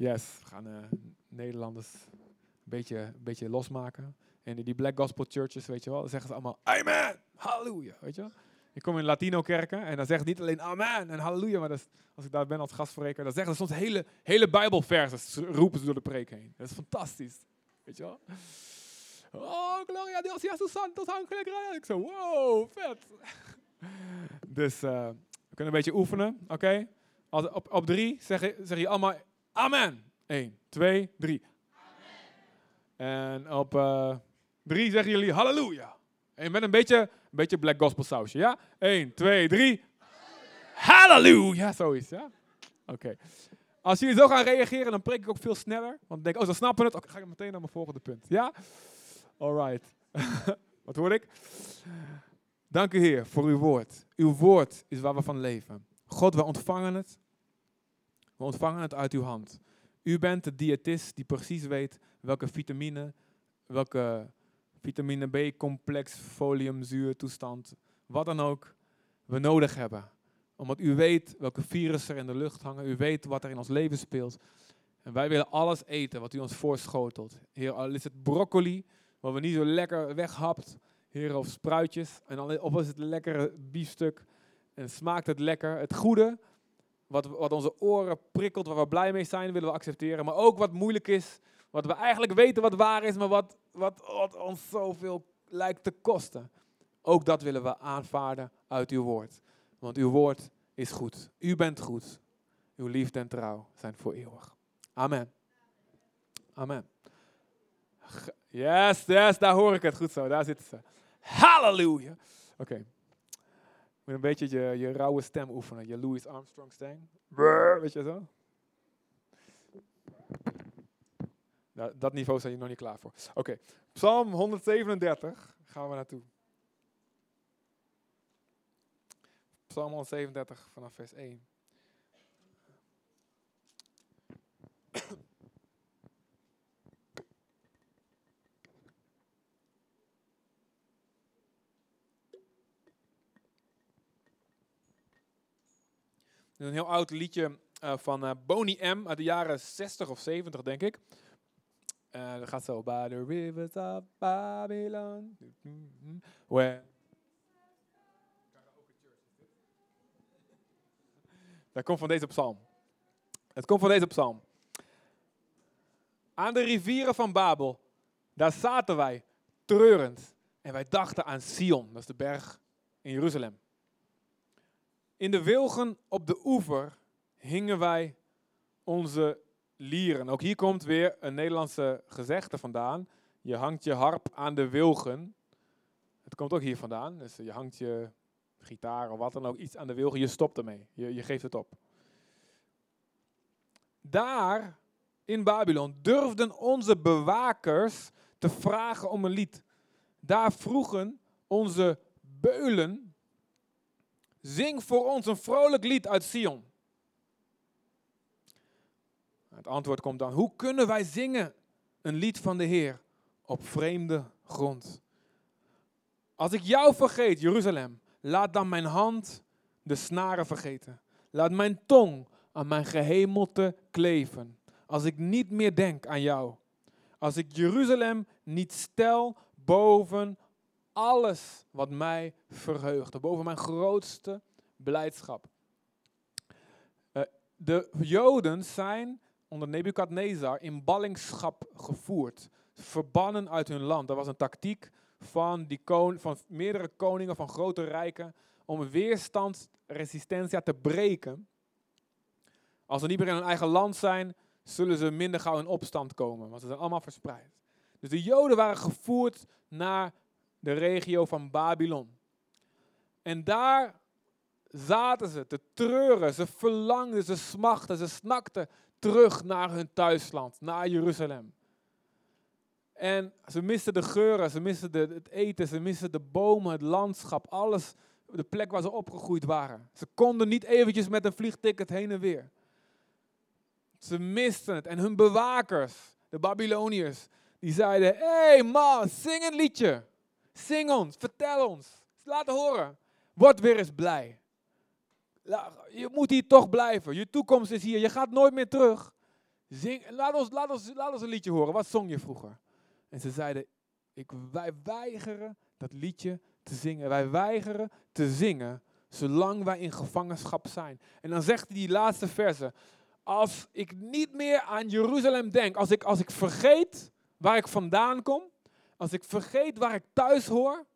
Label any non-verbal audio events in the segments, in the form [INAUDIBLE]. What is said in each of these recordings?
Yes, we gaan uh, Nederlanders een beetje, een beetje losmaken. En die black gospel churches, weet je wel, dan zeggen ze allemaal amen, halleluja, weet je wel. Ik kom in Latino-kerken en dan zeggen ze niet alleen amen en halleluja, maar als ik daar ben als gastspreker, dan zeggen ze soms hele, hele roepen ze door de preek heen. Dat is fantastisch, weet je wel. Oh, gloria Dios, Jesus Santos, Ángel Ik zo, wow, vet. [LAUGHS] dus uh, we kunnen een beetje oefenen, oké? Op, op drie zeg, zeg je allemaal amen. 1, 2, 3. En op uh, drie zeggen jullie halleluja. En met een beetje, een beetje black gospel sausje, ja? 1, 2, 3. Halleluja, zoiets, ja? Oké. Als jullie zo gaan reageren, dan preek ik ook veel sneller. Want ik denk, oh, ze snappen het. Oké, ga ik meteen naar mijn volgende punt. Ja? Alright. [LAUGHS] Wat hoor ik? Dank u Heer voor uw woord. Uw woord is waar we van leven. God, we ontvangen het. We ontvangen het uit uw hand. U bent de diëtist die precies weet welke vitamine, welke vitamine B-complex, foliumzuurtoestand, wat dan ook, we nodig hebben. Omdat u weet welke virussen er in de lucht hangen, u weet wat er in ons leven speelt. En wij willen alles eten wat u ons voorschotelt. Heer, al is het broccoli, wat we niet zo lekker weghapt, Heer, of spruitjes, en of is het lekkere biefstuk, en smaakt het lekker. Het goede, wat, wat onze oren prikkelt, waar we blij mee zijn, willen we accepteren. Maar ook wat moeilijk is, wat we eigenlijk weten wat waar is, maar wat, wat, ons zoveel lijkt te kosten. Ook dat willen we aanvaarden uit uw woord. Want uw woord is goed. U bent goed. Uw liefde en trouw zijn voor eeuwig. Amen. Amen. Yes, yes, daar hoor ik het. Goed zo, daar zitten ze. Halleluja. Oké moet een beetje je, je rauwe stem oefenen. Je Louis Armstrong stem. Weet je zo? Nou, dat niveau zijn je nog niet klaar voor. Oké, Psalm 137 gaan we naartoe. Psalm 137 vanaf vers 1. Een heel oud liedje uh, van uh, Boney M. uit de jaren 60 of 70, denk ik. Uh, dat gaat zo. By the rivers of Babylon. Where... Dat komt van deze psalm. Het komt van deze psalm. Aan de rivieren van Babel, daar zaten wij treurend. En wij dachten aan Sion, dat is de berg in Jeruzalem. In de wilgen op de oever hingen wij onze lieren. Ook hier komt weer een Nederlandse gezegde vandaan. Je hangt je harp aan de wilgen. Het komt ook hier vandaan. Dus je hangt je gitaar of wat dan ook, iets aan de wilgen. Je stopt ermee. Je, je geeft het op. Daar in Babylon durfden onze bewakers te vragen om een lied. Daar vroegen onze beulen Zing voor ons een vrolijk lied uit Sion. Het antwoord komt dan, hoe kunnen wij zingen een lied van de Heer op vreemde grond? Als ik jou vergeet, Jeruzalem, laat dan mijn hand de snaren vergeten. Laat mijn tong aan mijn gehemelte kleven. Als ik niet meer denk aan jou. Als ik Jeruzalem niet stel boven alles wat mij verheugde, boven mijn grootste blijdschap. Uh, de Joden zijn onder Nebukadnezar in ballingschap gevoerd, verbannen uit hun land. Dat was een tactiek van, die van meerdere koningen van grote rijken om weerstand, resistentia te breken. Als ze niet meer in hun eigen land zijn, zullen ze minder gauw in opstand komen, want ze zijn allemaal verspreid. Dus de Joden waren gevoerd naar de regio van Babylon. En daar zaten ze te treuren, ze verlangden, ze smachten, ze snakten terug naar hun thuisland, naar Jeruzalem. En ze misten de geuren, ze misten de, het eten, ze misten de bomen, het landschap, alles, de plek waar ze opgegroeid waren. Ze konden niet eventjes met een vliegticket heen en weer. Ze misten het. En hun bewakers, de Babyloniërs, die zeiden, hé hey man, zing een liedje. Zing ons, vertel ons. Laat horen. Word weer eens blij. Je moet hier toch blijven. Je toekomst is hier. Je gaat nooit meer terug. zing, laat, ons, laat, ons, laat ons een liedje horen. Wat zong je vroeger? En ze zeiden, ik, wij weigeren dat liedje te zingen. Wij weigeren te zingen zolang wij in gevangenschap zijn. En dan zegt hij die laatste verse. Als ik niet meer aan Jeruzalem denk, als ik, als ik vergeet waar ik vandaan kom, als ik vergeet waar ik thuis hoor,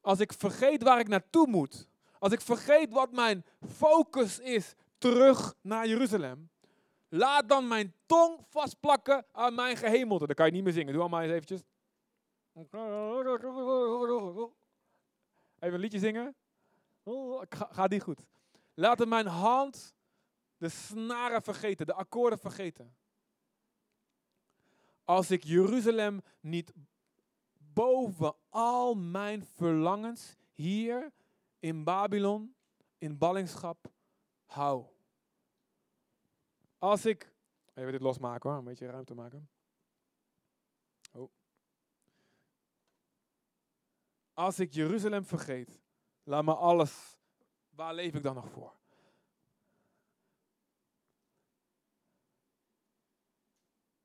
als ik vergeet waar ik naartoe moet, als ik vergeet wat mijn focus is terug naar Jeruzalem, laat dan mijn tong vastplakken aan mijn gehemelte. Dan kan je niet meer zingen. Doe allemaal eens eventjes. Even een liedje zingen. Gaat niet goed. Laat mijn hand de snaren vergeten, de akkoorden vergeten. Als ik Jeruzalem niet boven al mijn verlangens hier in Babylon, in ballingschap, hou. Als ik, even dit losmaken hoor, een beetje ruimte maken. Oh. Als ik Jeruzalem vergeet, laat me alles, waar leef ik dan nog voor?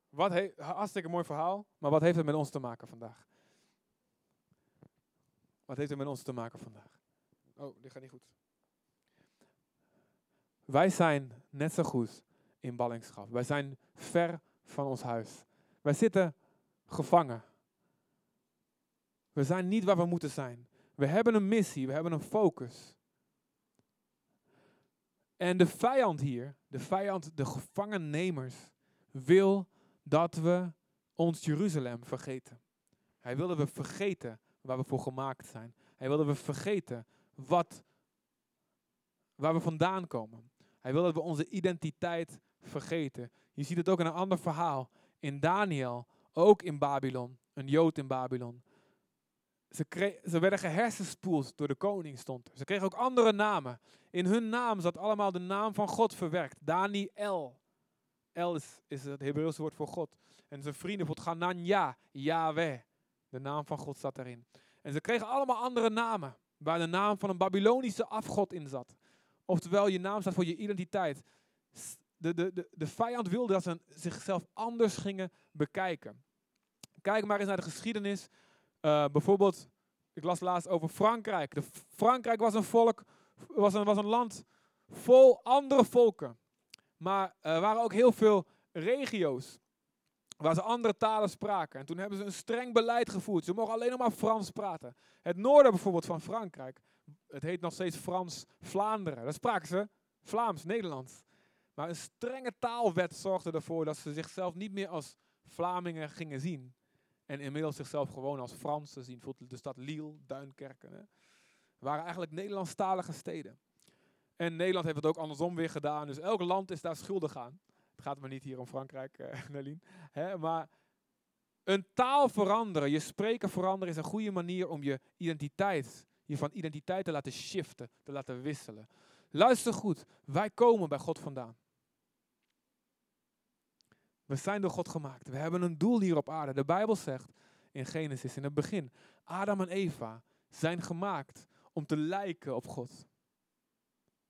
Wat he, hartstikke mooi verhaal, maar wat heeft het met ons te maken vandaag? Wat heeft het met ons te maken vandaag? Oh, dit gaat niet goed. Wij zijn net zo goed in ballingschap. Wij zijn ver van ons huis. Wij zitten gevangen. We zijn niet waar we moeten zijn. We hebben een missie, we hebben een focus. En de vijand hier, de vijand, de gevangennemers, wil dat we ons Jeruzalem vergeten. Hij wilde we vergeten waar we voor gemaakt zijn. Hij wilde we vergeten wat, waar we vandaan komen. Hij wilde dat we onze identiteit vergeten. Je ziet het ook in een ander verhaal. In Daniel, ook in Babylon, een Jood in Babylon. Ze, ze werden gehersenspoeld door de koning, stond Ze kregen ook andere namen. In hun naam zat allemaal de naam van God verwerkt. Daniel. El is, is het Hebreeuwse woord voor God. En zijn vrienden, bijvoorbeeld Ganania, Yahweh. De naam van God zat erin. En ze kregen allemaal andere namen, waar de naam van een Babylonische afgod in zat. Oftewel, je naam staat voor je identiteit. De, de, de, de vijand wilde dat ze zichzelf anders gingen bekijken. Kijk maar eens naar de geschiedenis. Uh, bijvoorbeeld, ik las laatst over Frankrijk. De Frankrijk was een volk, was een, was een land vol andere volken. Maar er waren ook heel veel regio's waar ze andere talen spraken. En toen hebben ze een streng beleid gevoerd. Ze mogen alleen nog maar Frans praten. Het noorden bijvoorbeeld van Frankrijk, het heet nog steeds Frans-Vlaanderen. Daar spraken ze Vlaams, Nederlands. Maar een strenge taalwet zorgde ervoor dat ze zichzelf niet meer als Vlamingen gingen zien. En inmiddels zichzelf gewoon als Fransen zien. Bijvoorbeeld de stad Lille, Duinkerken. Hè. waren eigenlijk Nederlandstalige steden. En Nederland heeft het ook andersom weer gedaan. Dus elk land is daar schuldig aan. Het gaat maar niet hier om Frankrijk, uh, [LAUGHS] Nelien. Maar een taal veranderen, je spreken veranderen is een goede manier om je identiteit, je van identiteit te laten shiften, te laten wisselen. Luister goed, wij komen bij God vandaan. We zijn door God gemaakt. We hebben een doel hier op aarde. De Bijbel zegt in Genesis, in het begin, Adam en Eva zijn gemaakt om te lijken op God.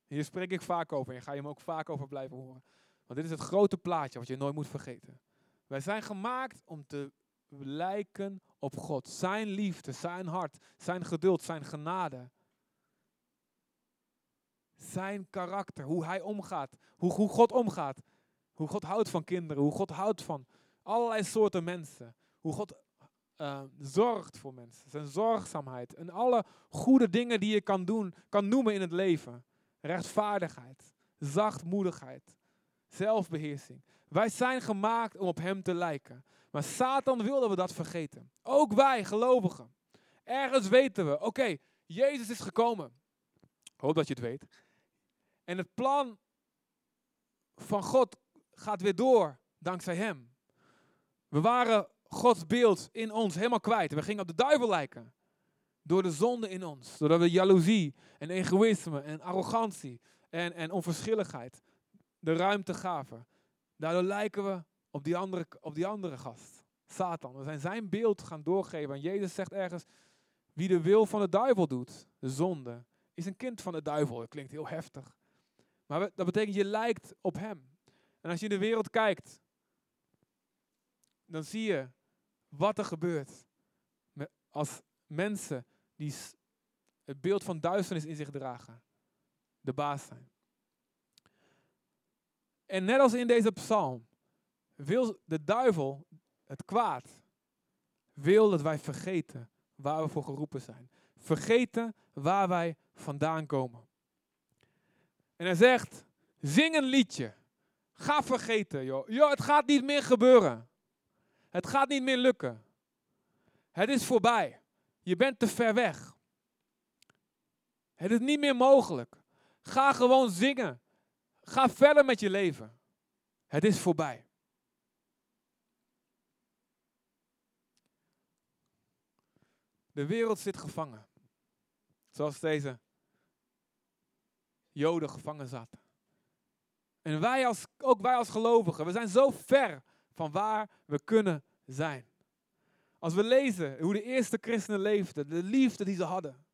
Hier spreek ik vaak over en ga je me ook vaak over blijven horen. Want dit is het grote plaatje wat je nooit moet vergeten. Wij zijn gemaakt om te lijken op God. Zijn liefde, zijn hart, zijn geduld, zijn genade. Zijn karakter, hoe hij omgaat, hoe, hoe God omgaat. Hoe God houdt van kinderen, hoe God houdt van allerlei soorten mensen. Hoe God uh, zorgt voor mensen, zijn zorgzaamheid. En alle goede dingen die je kan doen, kan noemen in het leven rechtvaardigheid, zachtmoedigheid, zelfbeheersing. Wij zijn gemaakt om op Hem te lijken. Maar Satan wil dat we dat vergeten. Ook wij, gelovigen. Ergens weten we, oké, Jezus is gekomen. Hoop dat je het weet. En het plan van God gaat weer door dankzij Hem. We waren Gods beeld in ons helemaal kwijt. We gingen op de duivel lijken. Door de zonde in ons. Doordat we jaloezie en egoïsme en arrogantie en, en onverschilligheid de ruimte gaven. Daardoor lijken we op die, andere, op die andere gast. Satan. We zijn zijn beeld gaan doorgeven. En Jezus zegt ergens, wie de wil van de duivel doet, de zonde, is een kind van de duivel. Dat klinkt heel heftig. Maar dat betekent je lijkt op hem. En als je in de wereld kijkt, dan zie je wat er gebeurt als mensen die het beeld van duisternis in zich dragen, de baas zijn. En net als in deze psalm wil de duivel, het kwaad, wil dat wij vergeten waar we voor geroepen zijn. Vergeten waar wij vandaan komen. En hij zegt, zing een liedje. Ga vergeten, joh. joh. Het gaat niet meer gebeuren. Het gaat niet meer lukken. Het is voorbij. Je bent te ver weg. Het is niet meer mogelijk. Ga gewoon zingen. Ga verder met je leven. Het is voorbij. De wereld zit gevangen. Zoals deze Joden gevangen zaten. En wij als, ook wij als gelovigen, we zijn zo ver van waar we kunnen zijn. Als we lezen hoe de eerste christenen leefden, de liefde die ze hadden.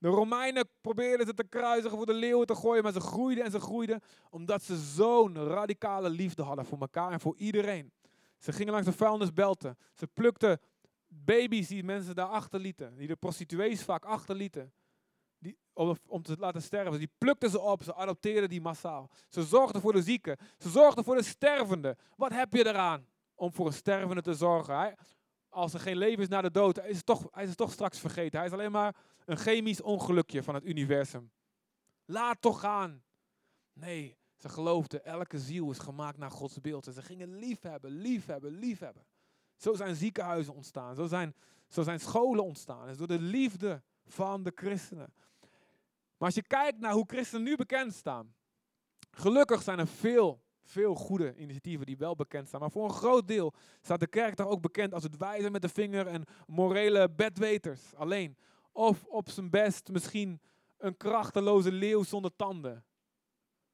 De Romeinen probeerden ze te kruisigen, voor de leeuwen te gooien, maar ze groeiden en ze groeiden omdat ze zo'n radicale liefde hadden voor elkaar en voor iedereen. Ze gingen langs de vuilnisbelten. Ze plukten baby's die mensen daar achterlieten, die de prostituees vaak achterlieten, die, om, om te laten sterven. Die plukten ze op, ze adopteerden die massaal. Ze zorgden voor de zieken, ze zorgden voor de stervenden. Wat heb je eraan om voor een stervende te zorgen? Als er geen leven is na de dood, hij is, toch, hij is toch straks vergeten. Hij is alleen maar een chemisch ongelukje van het universum. Laat toch gaan. Nee, ze geloofden, elke ziel is gemaakt naar Gods beeld. En ze gingen liefhebben, liefhebben, liefhebben. Zo zijn ziekenhuizen ontstaan. Zo zijn, zo zijn scholen ontstaan. Is door de liefde van de christenen. Maar als je kijkt naar hoe christenen nu bekend staan. Gelukkig zijn er veel veel goede initiatieven die wel bekend staan. Maar voor een groot deel staat de kerk toch ook bekend als het wijzen met de vinger en morele bedweters alleen. Of op zijn best misschien een krachteloze leeuw zonder tanden.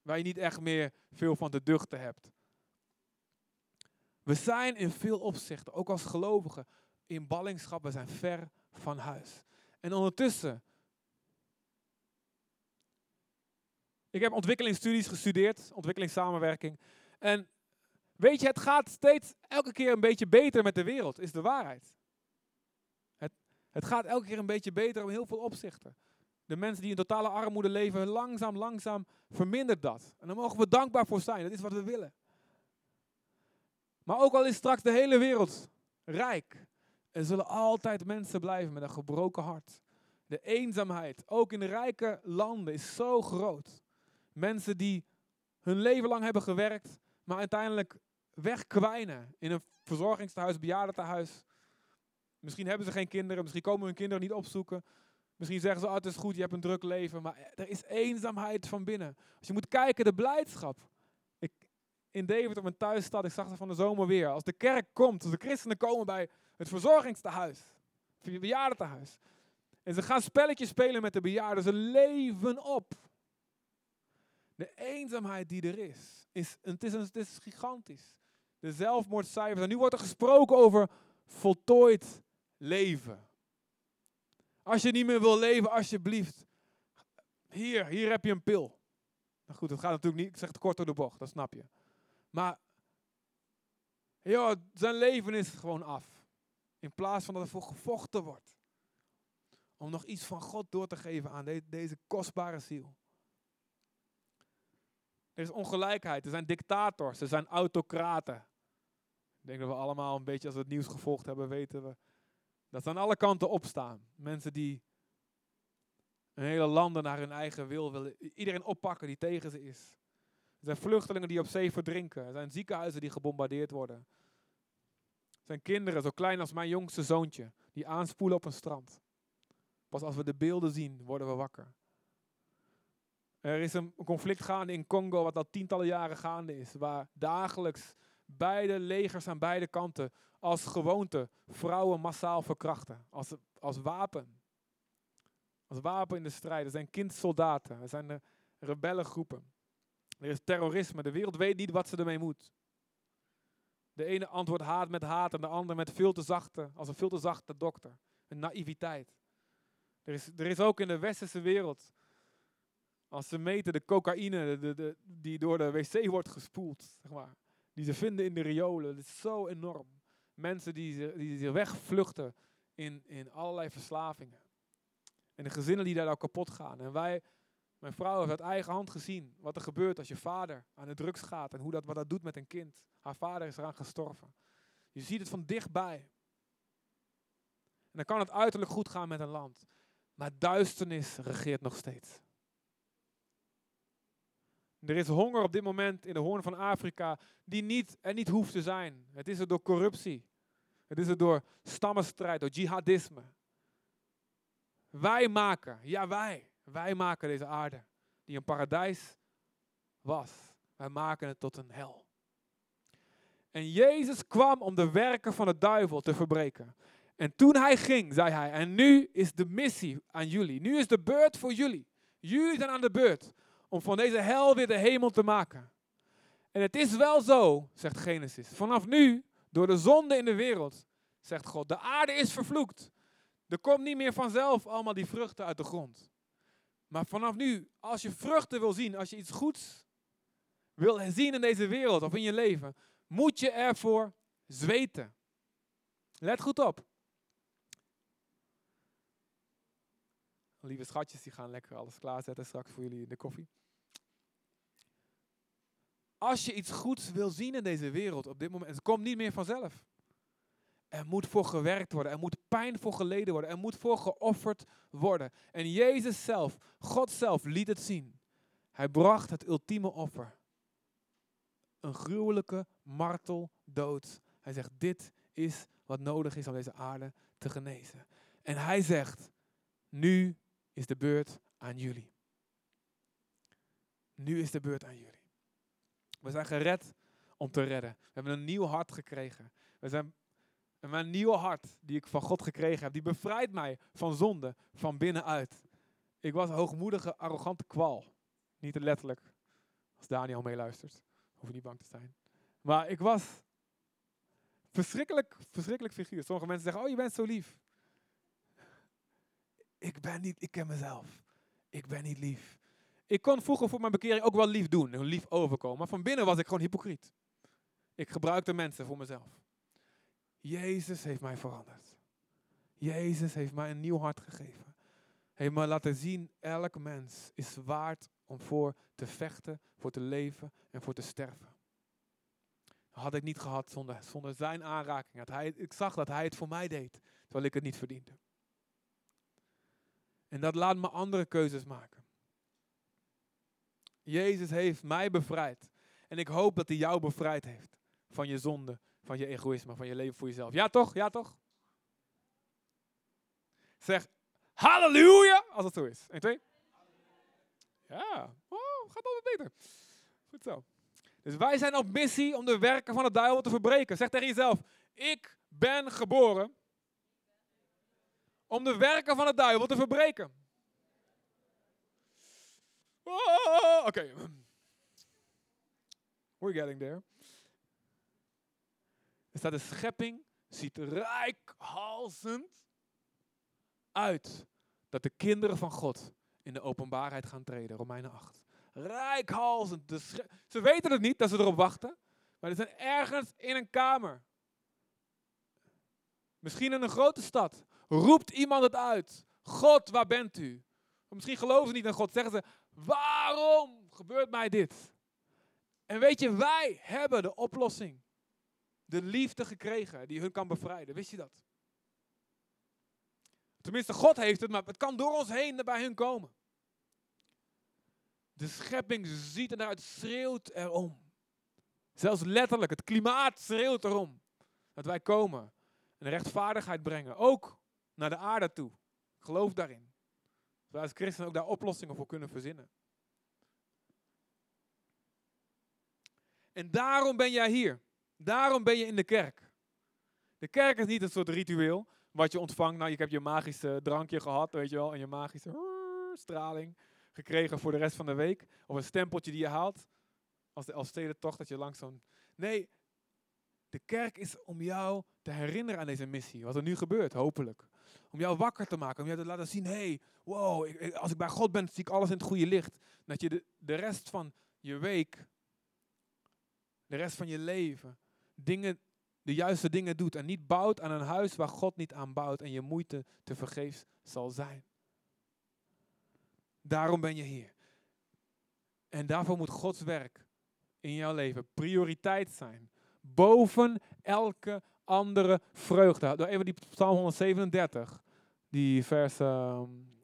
Waar je niet echt meer veel van te duchten hebt. We zijn in veel opzichten, ook als gelovigen, in ballingschap. We zijn ver van huis. En ondertussen Ik heb ontwikkelingsstudies gestudeerd, ontwikkelingssamenwerking. En weet je, het gaat steeds elke keer een beetje beter met de wereld, is de waarheid. Het, gaat elke keer een beetje beter in heel veel opzichten. De mensen die in totale armoede leven, langzaam, langzaam vermindert dat. En daar mogen we dankbaar voor zijn. Dat is wat we willen. Maar ook al is straks de hele wereld rijk, er zullen altijd mensen blijven met een gebroken hart. De eenzaamheid, ook in rijke landen, is zo groot. Mensen die hun leven lang hebben gewerkt, maar uiteindelijk wegkwijnen in een verzorgingstehuis, bejaardentehuis. Misschien hebben ze geen kinderen, misschien komen hun kinderen niet opzoeken. Misschien zeggen ze, oh, het is goed, je hebt een druk leven. Maar er is eenzaamheid van binnen. Als je moet kijken, de blijdschap. Ik, in David, op mijn thuisstad, ik zag ze van de zomer weer. Als de kerk komt, als de christenen komen bij het verzorgingstehuis. Het bejaardentehuis. En ze gaan spelletjes spelen met de bejaarden. Ze leven op. De eenzaamheid die er is, is het, is het is gigantisch. De zelfmoordcijfers. En nu wordt er gesproken over voltooid leven. Als je niet meer wil leven, alsjeblieft. Hier, hier heb je een pil. Nou goed, dat gaat natuurlijk niet, ik zeg het kort door de bocht, dat snap je. Maar, joh, zijn leven is gewoon af. In plaats van dat er voor gevochten wordt. Om nog iets van God door te geven aan deze kostbare ziel. Er is ongelijkheid. Er zijn dictators. Er zijn autocraten. Ik denk dat we allemaal een beetje als we het nieuws gevolgd hebben, weten we. Dat ze aan alle kanten opstaan. Mensen die een hele landen naar hun eigen wil willen. Iedereen oppakken die tegen ze is. Er zijn vluchtelingen die op zee verdrinken. Er zijn ziekenhuizen die gebombardeerd worden. Er zijn kinderen, zo klein als mijn jongste zoontje, die aanspoelen op een strand. Pas als we de beelden zien, worden we wakker. Er is een conflict gaande in Congo wat al tientallen jaren gaande is, waar dagelijks beide legers aan beide kanten als gewoonte vrouwen massaal verkrachten, als, als wapen. Als wapen in de strijd. Er zijn kindsoldaten, er zijn rebellengroepen. Er is terrorisme, de wereld weet niet wat ze ermee moet. De ene antwoordt haat met haat en de andere met veel te zachte, als een veel te zachte dokter. Een naïviteit. Er is, er is ook in de westerse wereld als ze meten de cocaïne de, de, die door de wc wordt gespoeld, zeg maar, die ze vinden in de riolen, dat is zo enorm. Mensen die, die zich wegvluchten in, in allerlei verslavingen. En de gezinnen die daar al kapot gaan. En wij, mijn vrouw heeft uit eigen hand gezien wat er gebeurt als je vader aan de drugs gaat. En hoe dat, wat dat doet met een kind. Haar vader is eraan gestorven. Je ziet het van dichtbij. En dan kan het uiterlijk goed gaan met een land. Maar duisternis regeert nog steeds. Er is honger op dit moment in de hoorn van Afrika die niet, er niet hoeft te zijn. Het is er door corruptie. Het is er door stammenstrijd, door jihadisme. Wij maken, ja wij, wij maken deze aarde die een paradijs was. Wij maken het tot een hel. En Jezus kwam om de werken van de duivel te verbreken. En toen hij ging, zei hij, en nu is de missie aan jullie. Nu is de beurt voor jullie. Jullie zijn aan de beurt om van deze hel weer de hemel te maken. En het is wel zo, zegt Genesis. Vanaf nu, door de zonde in de wereld, zegt God, de aarde is vervloekt. Er komt niet meer vanzelf allemaal die vruchten uit de grond. Maar vanaf nu, als je vruchten wil zien, als je iets goeds wil zien in deze wereld of in je leven, moet je ervoor zweten. Let goed op. Lieve schatjes, die gaan lekker alles klaarzetten straks voor jullie in de koffie. Als je iets goeds wil zien in deze wereld op dit moment, het komt niet meer vanzelf. Er moet voor gewerkt worden, er moet pijn voor geleden worden, er moet voor geofferd worden. En Jezus zelf, God zelf, liet het zien. Hij bracht het ultieme offer. Een gruwelijke marteldood. Hij zegt, dit is wat nodig is om deze aarde te genezen. En hij zegt, nu is de beurt aan jullie. Nu is de beurt aan jullie. We zijn gered om te redden. We hebben een nieuw hart gekregen. We zijn, mijn nieuwe hart die ik van God gekregen heb, die bevrijdt mij van zonde van binnenuit. Ik was hoogmoedige, arrogante kwal. Niet te letterlijk. Als Daniel meeluistert, hoef je niet bang te zijn. Maar ik was verschrikkelijk, verschrikkelijk figuur. Sommige mensen zeggen, oh je bent zo lief. Ik ben niet, ik ken mezelf. Ik ben niet lief. Ik kon vroeger voor mijn bekering ook wel lief doen, lief overkomen. Maar van binnen was ik gewoon hypocriet. Ik gebruikte mensen voor mezelf. Jezus heeft mij veranderd. Jezus heeft mij een nieuw hart gegeven. Heeft me laten zien, elk mens is waard om voor te vechten, voor te leven en voor te sterven. Had ik niet gehad zonder, zonder zijn aanraking. Had hij, ik zag dat hij het voor mij deed, terwijl ik het niet verdiende. En dat laat me andere keuzes maken. Jezus heeft mij bevrijd. En ik hoop dat hij jou bevrijd heeft van je zonde, van je egoïsme, van je leven voor jezelf. Ja toch? Ja toch? Zeg halleluja als het zo is. 1, 2. Ja, oh, gaat altijd beter. Goed zo. Dus wij zijn op missie om de werken van de duivel te verbreken. Zeg tegen jezelf, ik ben geboren om de werken van de duivel te verbreken. Oh, Oké. We're getting there. Er staat de schepping ziet rijkhalsend uit dat de kinderen van God in de openbaarheid gaan treden. Romeinen 8. Rijkhalsend. Ze weten het niet dat ze erop wachten. Maar ze zijn ergens in een kamer. Misschien in een grote stad. Roept iemand het uit. God, waar bent u? Misschien geloven ze niet aan God. Zeggen ze, waarom gebeurt mij dit? En weet je, wij hebben de oplossing. De liefde gekregen die hun kan bevrijden. Wist je dat? Tenminste, God heeft het, maar het kan door ons heen bij hun komen. De schepping ziet eruit, schreeuwt erom. Zelfs letterlijk, het klimaat schreeuwt erom. Dat wij komen en rechtvaardigheid brengen. Ook naar de aarde toe. Geloof daarin. Als christenen ook daar oplossingen voor kunnen verzinnen. En daarom ben jij hier. Daarom ben je in de kerk. De kerk is niet een soort ritueel wat je ontvangt. Nou, je hebt je magische drankje gehad, weet je wel, en je magische straling gekregen voor de rest van de week. Of een stempeltje die je haalt als de Elfstedentocht, dat je langs zo'n... Nee, de kerk is om jou te herinneren aan deze missie. Wat er nu gebeurt, hopelijk. Om jou wakker te maken, om jou te laten zien, hey, wow, als ik bij God ben, zie ik alles in het goede licht. Dat je de, de rest van je week, de rest van je leven, dingen de juiste dingen doet en niet bouwt aan een huis waar God niet aan bouwt en je moeite te vergeefs zal zijn. Daarom ben je hier. En daarvoor moet Gods werk in jouw leven prioriteit zijn. Boven elke andere vreugde. Door even die Psalm 137, die vers, uh,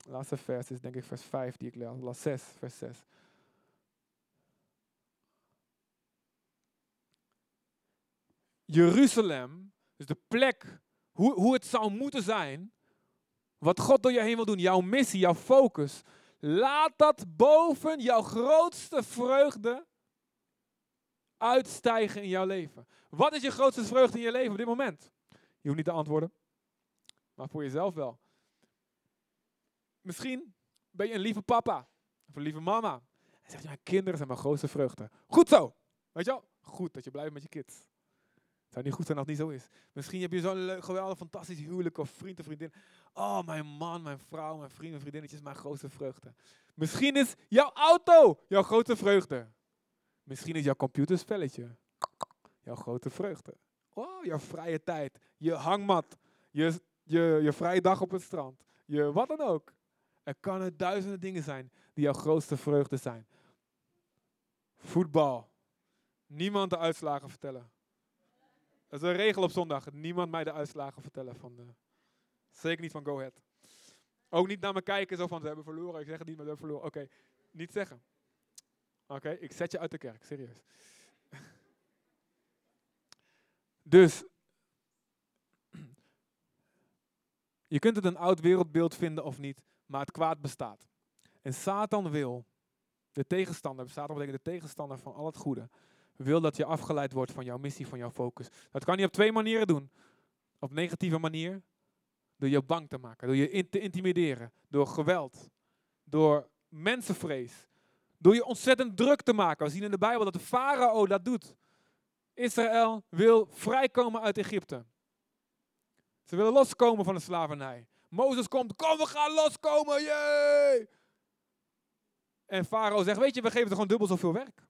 laatste vers is denk ik vers 5 die ik las 6, vers 6. Jeruzalem, dus de plek, hoe, hoe het zou moeten zijn, wat God door je heen wil doen, jouw missie, jouw focus, laat dat boven jouw grootste vreugde uitstijgen in jouw leven. Wat is je grootste vreugde in je leven op dit moment? Je hoeft niet te antwoorden, maar voor jezelf wel. Misschien ben je een lieve papa of een lieve mama. En zegt, ja, kinderen zijn mijn grootste vreugde. Goed zo. Weet je wel? Goed dat je blijft met je kids. Het zou niet goed zijn als het niet zo is. Misschien heb je zo'n geweldig, fantastisch huwelijk of vriend of vriendin. Oh, mijn man, mijn vrouw, mijn vriend en vriendinnetjes, mijn grootste vreugde. Misschien is jouw auto jouw grootste vreugde. Misschien is jouw computerspelletje jouw grote vreugde. Oh, jouw vrije tijd, je hangmat, je, je, je vrije dag op het strand, je wat dan ook. Er kunnen duizenden dingen zijn die jouw grootste vreugde zijn. Voetbal. Niemand de uitslagen vertellen. Dat is een regel op zondag. Niemand mij de uitslagen vertellen. Van de, zeker niet van Go Ahead. Ook niet naar me kijken zo van ze hebben verloren. Ik zeg het niet, maar ze hebben verloren. Oké, niet zeggen. Oké, ik zet je uit de kerk, serieus. [LAUGHS] dus, [CLEARS THROAT] je kunt het een oud wereldbeeld vinden of niet, maar het kwaad bestaat. En Satan wil, de tegenstander, Satan betekent de tegenstander van al het goede, wil dat je afgeleid wordt van jouw missie, van jouw focus. Dat kan hij op twee manieren doen. Op negatieve manier, door je bang te maken, door je te intimideren, door geweld, door mensenvrees, door je ontzettend druk te maken. We zien in de Bijbel dat de farao dat doet. Israël wil vrijkomen uit Egypte. Ze willen loskomen van de slavernij. Mozes komt, kom we gaan loskomen, jee! En Farao zegt, weet je, we geven er gewoon dubbel zoveel werk.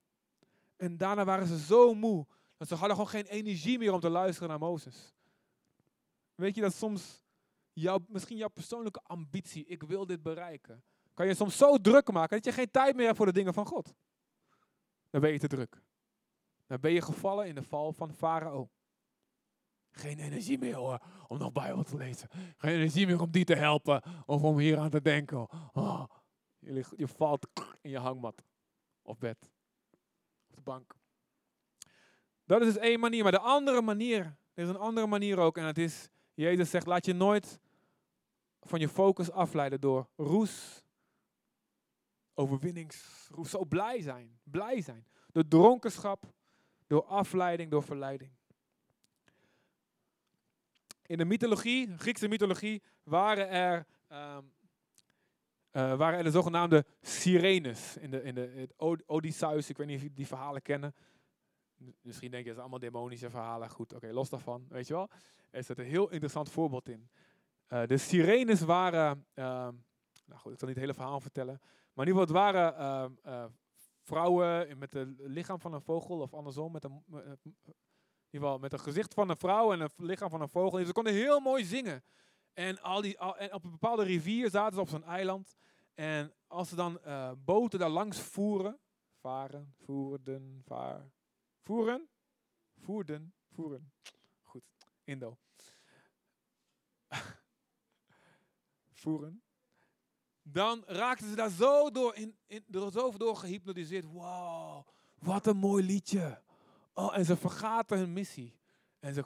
En daarna waren ze zo moe, dat ze hadden gewoon geen energie meer om te luisteren naar Mozes. Weet je dat soms, jouw, misschien jouw persoonlijke ambitie, ik wil dit bereiken, kan je soms zo druk maken dat je geen tijd meer hebt voor de dingen van God. Dan ben je te druk. Dan ben je gevallen in de val van Farao. Geen energie meer hoor, om nog Bijbel te lezen. Geen energie meer om die te helpen of om hier aan te denken. Oh, je, je valt in je hangmat of bed op de bank. Dat is dus één manier. Maar de andere manier, er is een andere manier ook. En het is, Jezus zegt, laat je nooit van je focus afleiden door roes, overwinningsroes. Zo blij zijn, blij zijn. Door dronkenschap, door afleiding, door verleiding. In de mythologie, Griekse mythologie, waren er um, uh, waren er de zogenaamde sirenes in de, in de Odysseus. Ik weet niet of jullie die verhalen kennen. Misschien denk je, dat zijn allemaal demonische verhalen. Goed, oké, los daarvan, weet je wel. Er zit een heel interessant voorbeeld in. Uh, de sirenes waren, uh, nou goed, ik zal niet het hele verhaal vertellen. Maar in ieder geval, het waren ehm, eh, vrouwen met het lichaam van een vogel of andersom. Met een, geval met een gezicht van een vrouw en een lichaam van een vogel. ze konden heel mooi zingen. En, al die, en op een bepaalde rivier zaten ze op zo'n eiland. En als ze dan uh, boten daar langs voeren, varen, voerden, vaar, voeren, voerden, voeren. Goed, Indo. [LAUGHS] voeren. Dan raakten ze daar zo door, in, in, door, zo door gehypnotiseerd. Wow, wat een mooi liedje. Oh, en ze vergaten hun missie. En ze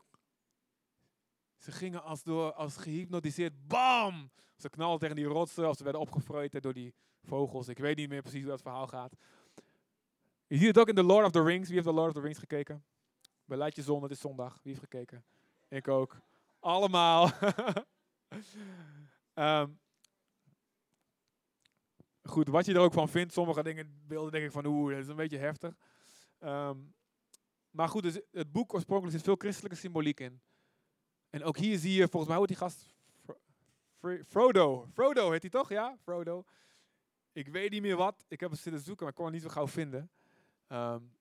ze gingen als, door, als gehypnotiseerd, bam! Ze knalden tegen die rotsen of ze werden opgevreten door die vogels. Ik weet niet meer precies hoe dat verhaal gaat. Je ziet het ook in The Lord of the Rings. Wie heeft The Lord of the Rings gekeken? Beleid je zon, het is zondag. Wie heeft gekeken? Ik ook. Allemaal. um, [LAUGHS] goed, wat je er ook van vindt. Sommige dingen, beelden denk ik van oeh, dat is een beetje heftig. Um, maar goed, dus het boek oorspronkelijk zit veel christelijke symboliek in. En ook hier zie je, volgens mij, hoe die gast? Frodo. Frodo heet hij toch? Ja, Frodo. Ik weet niet meer wat. Ik heb het zitten zoeken, maar ik kon het niet zo gauw vinden. Um,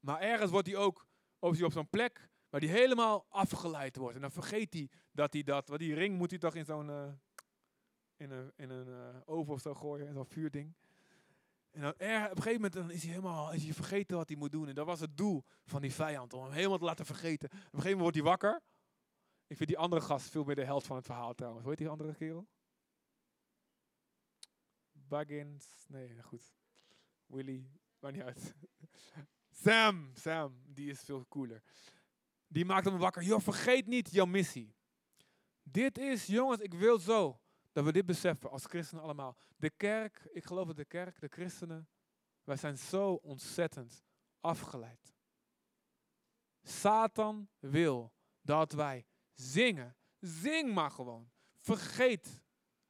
maar ergens wordt hij ook op, op zo'n plek waar hij helemaal afgeleid wordt. En dan vergeet hij dat hij dat, want die ring moet hij toch in zo'n uh, in een, in een uh, oven of zo gooien, in zo'n vuurding. En op een gegeven moment dan is hij helemaal is hij vergeten wat hij moet doen. En dat was het doel van die vijand, om hem helemaal te laten vergeten. Op een gegeven moment wordt hij wakker. Ik vind die andere gast veel meer de held van het verhaal trouwens. Hoe heet die andere kerel? Baggins. Nee, goed. Willy. Maar niet uit. [LAUGHS] Sam. Sam. Die is veel cooler. Die maakt hem wakker. Joh, vergeet niet jouw missie. Dit is, jongens, ik wil zo dat we dit beseffen als christenen allemaal. De kerk, ik geloof dat de kerk, de christenen, wij zijn zo ontzettend afgeleid. Satan wil dat wij zingen. Zing maar gewoon. Vergeet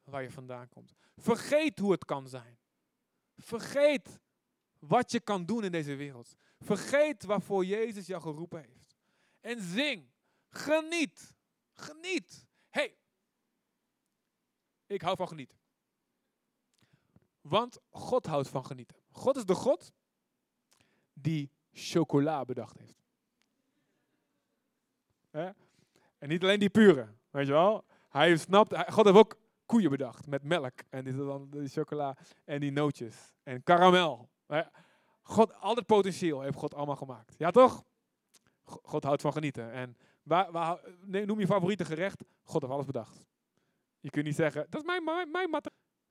waar je vandaan komt. Vergeet hoe het kan zijn. Vergeet wat je kan doen in deze wereld. Vergeet waarvoor Jezus jou geroepen heeft. En zing. Geniet. Geniet. hey, ik hou van genieten. Want God houdt van genieten. God is de God die chocola bedacht heeft. En niet alleen die pure, weet je wel. Hij snapt, God heeft ook koeien bedacht met melk en die, dan, die chocola en die nootjes en karamel. God, al het potentieel heeft God allemaal gemaakt. Ja toch? God houdt van genieten. En waar, waar, noem je favoriete gerecht? God heeft alles bedacht. Je kunt niet zeggen, dat is mijn, mijn.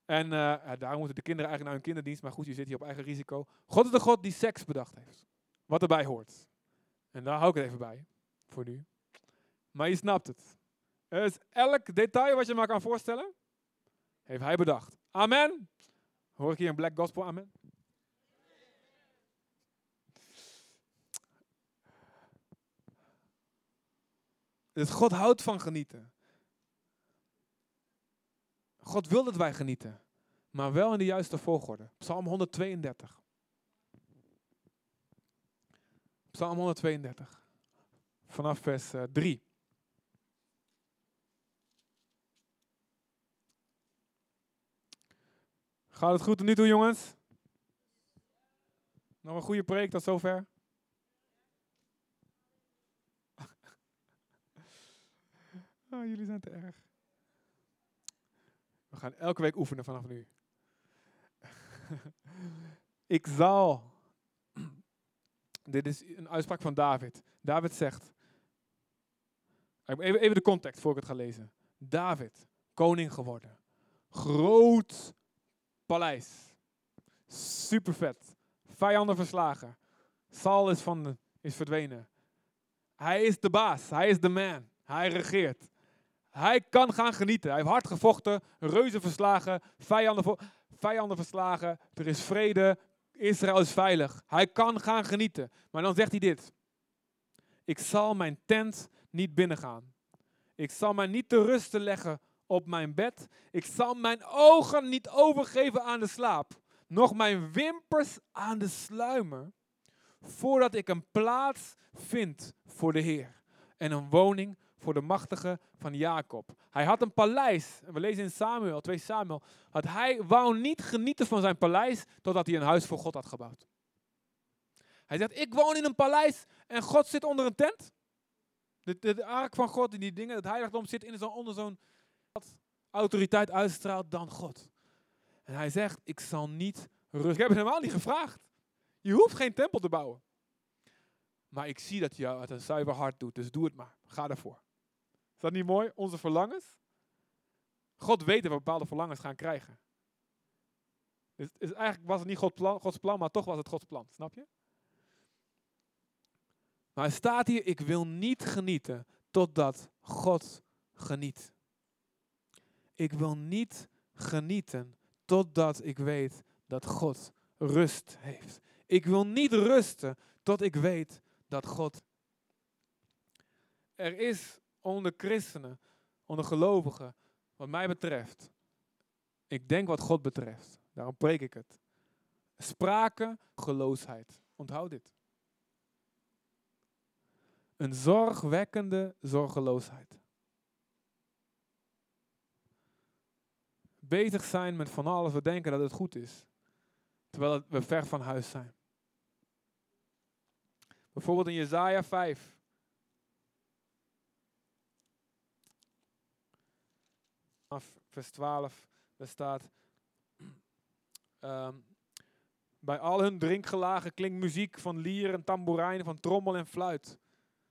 En uh, daarom moeten de kinderen eigenlijk naar hun kinderdienst. Maar goed, je zit hier op eigen risico. God is de God die seks bedacht heeft. Wat erbij hoort. En daar hou ik het even bij. Voor nu. Maar je snapt het. Dus elk detail wat je maar kan voorstellen, heeft hij bedacht. Amen. Hoor ik hier een black gospel? Amen. Dus God houdt van genieten. God wil dat wij genieten, maar wel in de juiste volgorde. Psalm 132. Psalm 132, vanaf vers 3. Eh, Gaat het goed tot nu toe, jongens? Nog een goede preek tot zover? [LAUGHS] oh, jullie zijn te erg. We gaan elke week oefenen vanaf nu. [LAUGHS] ik zal. Dit is een uitspraak van David. David zegt. Even, even de context voor ik het ga lezen. David, koning geworden. Groot paleis. Super vet. Vijanden verslagen. Saul is, van is verdwenen. Hij is de baas. Hij is de man. Hij regeert. Hij kan gaan genieten. Hij heeft hard gevochten, reuzen verslagen, vijanden, vijanden verslagen. Er is vrede. Israël is veilig. Hij kan gaan genieten. Maar dan zegt hij dit. Ik zal mijn tent niet binnengaan. Ik zal mij niet te rusten leggen op mijn bed. Ik zal mijn ogen niet overgeven aan de slaap, nog mijn wimpers aan de sluimer, voordat ik een plaats vind voor de Heer en een woning voor de machtige van Jacob. Hij had een paleis, en we lezen in Samuel, 2 Samuel, dat hij wou niet genieten van zijn paleis totdat hij een huis voor God had gebouwd. Hij zegt, ik woon in een paleis en God zit onder een tent. De, de, ark van God en die dingen, het heiligdom zit in zo, onder zo'n autoriteit uitstraalt dan God. En hij zegt, ik zal niet rusten. Ik heb het helemaal niet gevraagd. Je hoeft geen tempel te bouwen. Maar ik zie dat je het een zuiver hart doet, dus doe het maar. Ga ervoor. Is dat niet mooi? Onze verlangens. God weet dat we bepaalde verlangens gaan krijgen. Dus eigenlijk was het niet Gods plan, maar toch was het Gods plan. Snap je? Maar hij staat hier, ik wil niet genieten totdat God geniet. Ik wil niet genieten totdat ik weet dat God rust heeft. Ik wil niet rusten tot ik weet dat God. Er is onder christenen, onder gelovigen, wat mij betreft, ik denk wat God betreft, daarom preek ik het. Sprake, geloosheid. Onthoud dit. Een zorgwekkende zorgeloosheid. bezig zijn met van alles. We denken dat het goed is. Terwijl we ver van huis zijn. Bijvoorbeeld in Jezaja 5. Vers 12, daar staat... ehm, bij al hun drinkgelagen klinkt muziek van lier en tamboerijn, van trommel en fluit.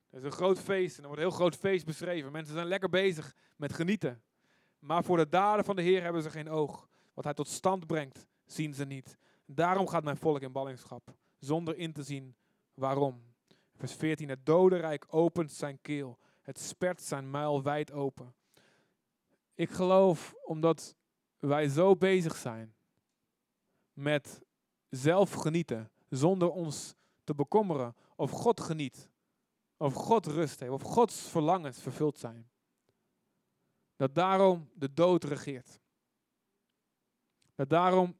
Het is een groot feest en er wordt een heel groot feest beschreven. Mensen zijn lekker bezig met genieten. Maar voor de daden van de Heer hebben ze geen oog. Wat hij tot stand brengt, zien ze niet. Daarom gaat mijn volk in ballingschap, zonder in te zien waarom. Vers 14, het dodenrijk opent zijn keel. Het spert zijn muil wijd open. Ik geloof omdat wij zo bezig zijn met zelf genieten, zonder ons te bekommeren of God geniet, of God rust heeft, of Gods verlangens vervuld zijn. Dat daarom de dood regeert. Dat daarom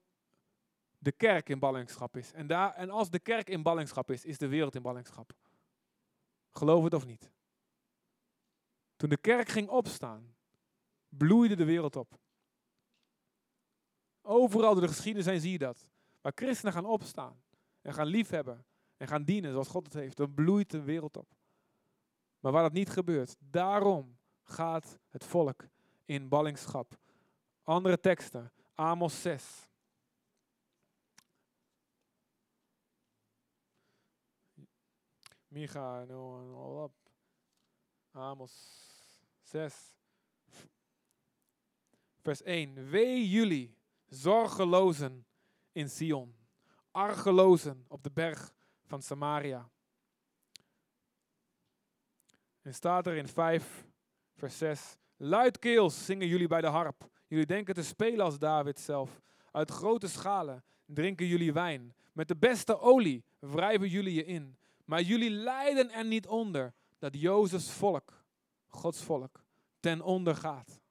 de kerk in ballingschap is. En, daar, en als de kerk in ballingschap is, is de wereld in ballingschap. Geloof het of niet. Toen de kerk ging opstaan, bloeide de wereld op. Overal door de geschiedenis zijn zie je dat. Waar christenen gaan opstaan en gaan liefhebben en gaan dienen zoals God het heeft, dan bloeit de wereld op. Maar waar dat niet gebeurt, daarom gaat het volk in ballingschap. Andere teksten, Amos 6. Micha, no, all up. Amos 6. Vers 1. Wee jullie, zorgelozen in Sion, argelozen op de berg van Samaria. En staat er in 5, vers 6. Luidkeels zingen jullie bij de harp. Jullie denken te spelen als David zelf. Uit grote schalen drinken jullie wijn. Met de beste olie wrijven jullie je in. Maar jullie lijden er niet onder dat Jozefs volk, Gods volk, ten onder gaat.